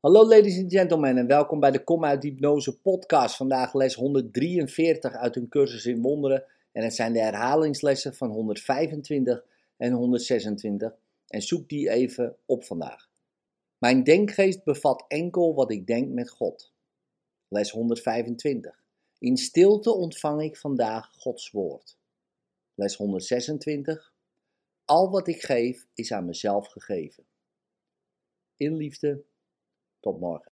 Hallo ladies and gentlemen en welkom bij de Kom uit Hypnose podcast. Vandaag les 143 uit een cursus in wonderen en het zijn de herhalingslessen van 125 en 126 en zoek die even op vandaag. Mijn denkgeest bevat enkel wat ik denk met God. Les 125. In stilte ontvang ik vandaag Gods woord. Les 126. Al wat ik geef is aan mezelf gegeven. In liefde tot morgen.